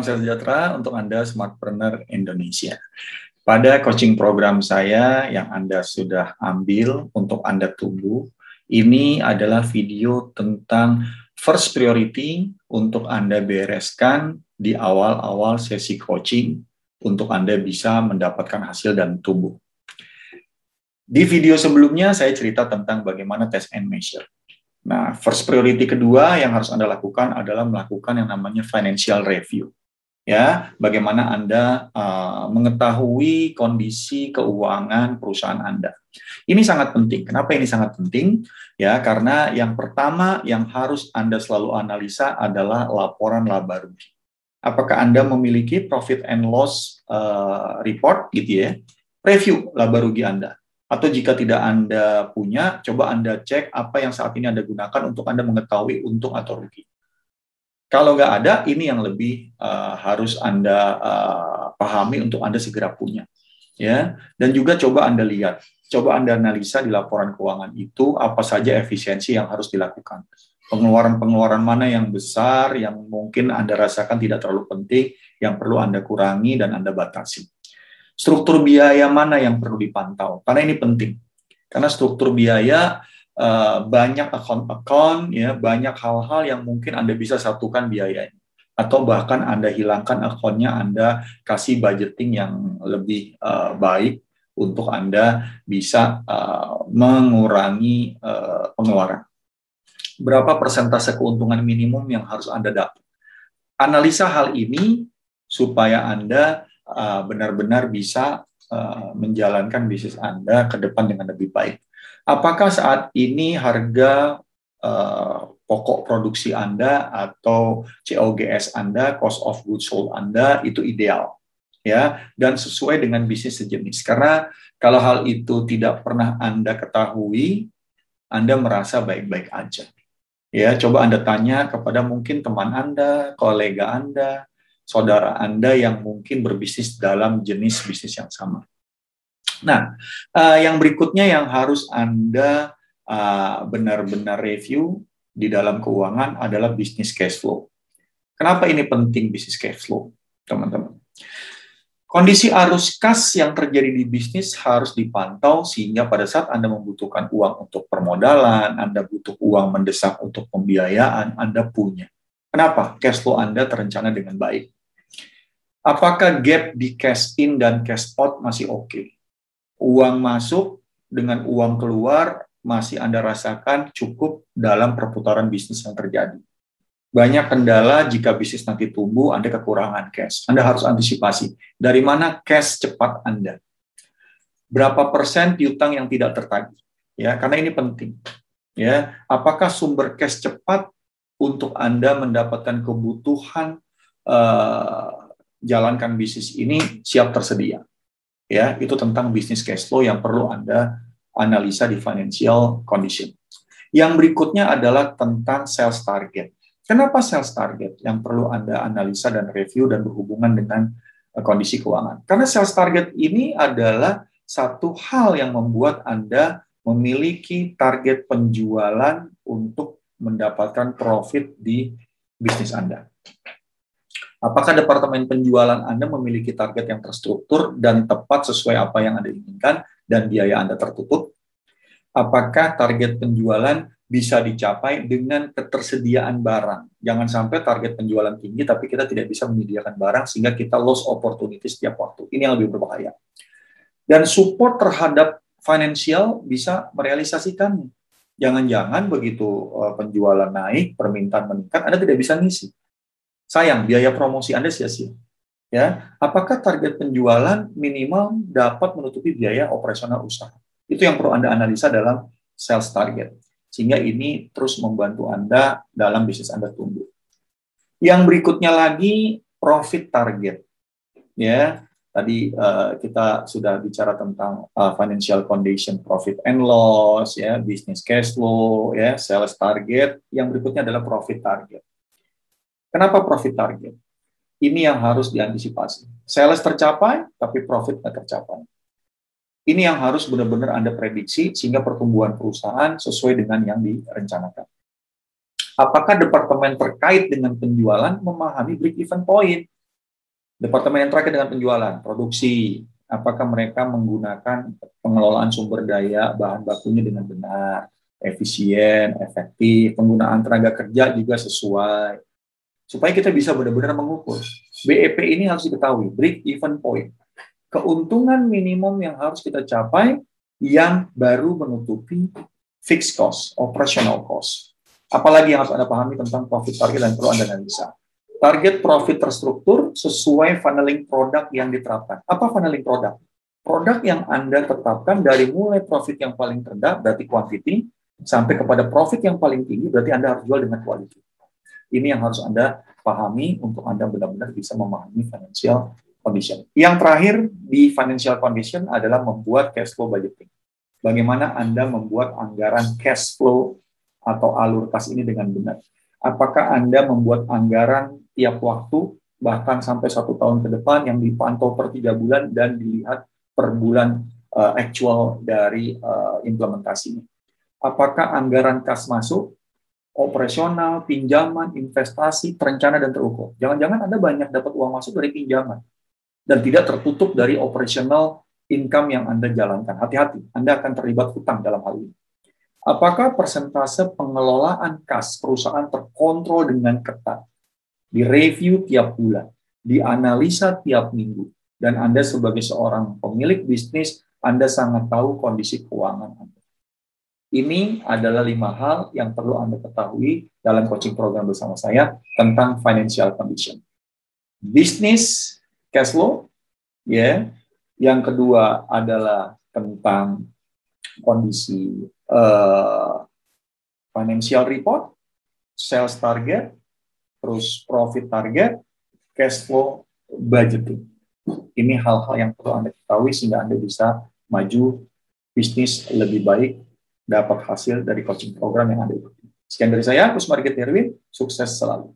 Salam sejahtera untuk Anda Smartpreneur Indonesia. Pada coaching program saya yang Anda sudah ambil untuk Anda tumbuh, ini adalah video tentang first priority untuk Anda bereskan di awal-awal sesi coaching untuk Anda bisa mendapatkan hasil dan tumbuh. Di video sebelumnya saya cerita tentang bagaimana test and measure. Nah, first priority kedua yang harus Anda lakukan adalah melakukan yang namanya financial review. Ya, bagaimana Anda uh, mengetahui kondisi keuangan perusahaan Anda. Ini sangat penting. Kenapa ini sangat penting? Ya, karena yang pertama yang harus Anda selalu analisa adalah laporan laba rugi. Apakah Anda memiliki profit and loss uh, report gitu ya? Review laba rugi Anda atau jika tidak Anda punya, coba Anda cek apa yang saat ini Anda gunakan untuk Anda mengetahui untung atau rugi. Kalau nggak ada, ini yang lebih uh, harus Anda uh, pahami untuk Anda segera punya. ya. Dan juga coba Anda lihat, coba Anda analisa di laporan keuangan itu apa saja efisiensi yang harus dilakukan. Pengeluaran-pengeluaran mana yang besar, yang mungkin Anda rasakan tidak terlalu penting, yang perlu Anda kurangi dan Anda batasi struktur biaya mana yang perlu dipantau karena ini penting karena struktur biaya uh, banyak account-account ya banyak hal-hal yang mungkin anda bisa satukan biayanya. Atau bahkan anda hilangkan akunnya anda kasih budgeting yang lebih uh, baik untuk anda bisa uh, mengurangi uh, pengeluaran. Berapa persentase keuntungan minimum yang harus anda dapat? Analisa hal ini supaya anda Uh, benar-benar bisa uh, menjalankan bisnis Anda ke depan dengan lebih baik. Apakah saat ini harga uh, pokok produksi Anda atau COGS Anda, cost of goods sold Anda itu ideal? ya dan sesuai dengan bisnis sejenis. Karena kalau hal itu tidak pernah Anda ketahui, Anda merasa baik-baik aja. Ya, coba Anda tanya kepada mungkin teman Anda, kolega Anda, saudara Anda yang mungkin berbisnis dalam jenis bisnis yang sama. Nah, uh, yang berikutnya yang harus Anda eh, benar-benar uh, review di dalam keuangan adalah bisnis cash flow. Kenapa ini penting bisnis cash flow, teman-teman? Kondisi arus kas yang terjadi di bisnis harus dipantau sehingga pada saat Anda membutuhkan uang untuk permodalan, Anda butuh uang mendesak untuk pembiayaan, Anda punya. Kenapa? Cash flow Anda terencana dengan baik. Apakah gap di cash in dan cash out masih oke? Okay? Uang masuk dengan uang keluar masih Anda rasakan cukup dalam perputaran bisnis yang terjadi. Banyak kendala jika bisnis nanti tumbuh, Anda kekurangan cash. Anda harus antisipasi. Dari mana cash cepat Anda? Berapa persen piutang yang tidak tertagih? Ya, karena ini penting. Ya, apakah sumber cash cepat untuk Anda mendapatkan kebutuhan uh, jalankan bisnis ini siap tersedia. Ya, itu tentang bisnis cash flow yang perlu Anda analisa di financial condition. Yang berikutnya adalah tentang sales target. Kenapa sales target yang perlu Anda analisa dan review dan berhubungan dengan eh, kondisi keuangan? Karena sales target ini adalah satu hal yang membuat Anda memiliki target penjualan untuk mendapatkan profit di bisnis Anda. Apakah departemen penjualan Anda memiliki target yang terstruktur dan tepat sesuai apa yang Anda inginkan dan biaya Anda tertutup? Apakah target penjualan bisa dicapai dengan ketersediaan barang? Jangan sampai target penjualan tinggi tapi kita tidak bisa menyediakan barang sehingga kita lost opportunity setiap waktu. Ini yang lebih berbahaya. Dan support terhadap financial bisa merealisasikannya. Jangan-jangan begitu eh, penjualan naik, permintaan meningkat, Anda tidak bisa ngisi sayang biaya promosi Anda sia-sia. Ya, apakah target penjualan minimal dapat menutupi biaya operasional usaha? Itu yang perlu Anda analisa dalam sales target. Sehingga ini terus membantu Anda dalam bisnis Anda tumbuh. Yang berikutnya lagi profit target. Ya, tadi uh, kita sudah bicara tentang uh, financial condition, profit and loss, ya, business cash flow, ya, sales target. Yang berikutnya adalah profit target. Kenapa profit target? Ini yang harus diantisipasi. Sales tercapai, tapi profit tidak tercapai. Ini yang harus benar-benar Anda prediksi sehingga pertumbuhan perusahaan sesuai dengan yang direncanakan. Apakah departemen terkait dengan penjualan memahami break even point? Departemen yang terakhir dengan penjualan, produksi. Apakah mereka menggunakan pengelolaan sumber daya bahan bakunya dengan benar, efisien, efektif, penggunaan tenaga kerja juga sesuai. Supaya kita bisa benar-benar mengukur. BEP ini harus diketahui, break even point. Keuntungan minimum yang harus kita capai yang baru menutupi fixed cost, operational cost. Apalagi yang harus Anda pahami tentang profit target dan perlu Anda analisa. Target profit terstruktur sesuai funneling produk yang diterapkan. Apa funneling produk? Produk yang Anda tetapkan dari mulai profit yang paling rendah, berarti quantity, sampai kepada profit yang paling tinggi, berarti Anda harus jual dengan quality. Ini yang harus Anda pahami untuk Anda benar-benar bisa memahami financial condition. Yang terakhir di financial condition adalah membuat cash flow budgeting. Bagaimana Anda membuat anggaran cash flow atau alur kas ini dengan benar. Apakah Anda membuat anggaran tiap waktu bahkan sampai satu tahun ke depan yang dipantau per tiga bulan dan dilihat per bulan uh, actual dari uh, implementasinya. Apakah anggaran kas masuk, operasional, pinjaman, investasi, terencana dan terukur. Jangan-jangan Anda banyak dapat uang masuk dari pinjaman dan tidak tertutup dari operasional income yang Anda jalankan. Hati-hati, Anda akan terlibat hutang dalam hal ini. Apakah persentase pengelolaan kas perusahaan terkontrol dengan ketat? direview tiap bulan, dianalisa tiap minggu, dan Anda sebagai seorang pemilik bisnis, Anda sangat tahu kondisi keuangan Anda. Ini adalah lima hal yang perlu Anda ketahui dalam coaching program bersama saya tentang financial condition. Bisnis cash flow, ya. Yeah. Yang kedua adalah tentang kondisi uh, financial report, sales target, terus profit target, cash flow, budgeting. Ini hal-hal yang perlu Anda ketahui sehingga Anda bisa maju bisnis lebih baik, dapat hasil dari coaching program yang ikuti. Sekian dari saya, Kusmarget Erwin, sukses selalu.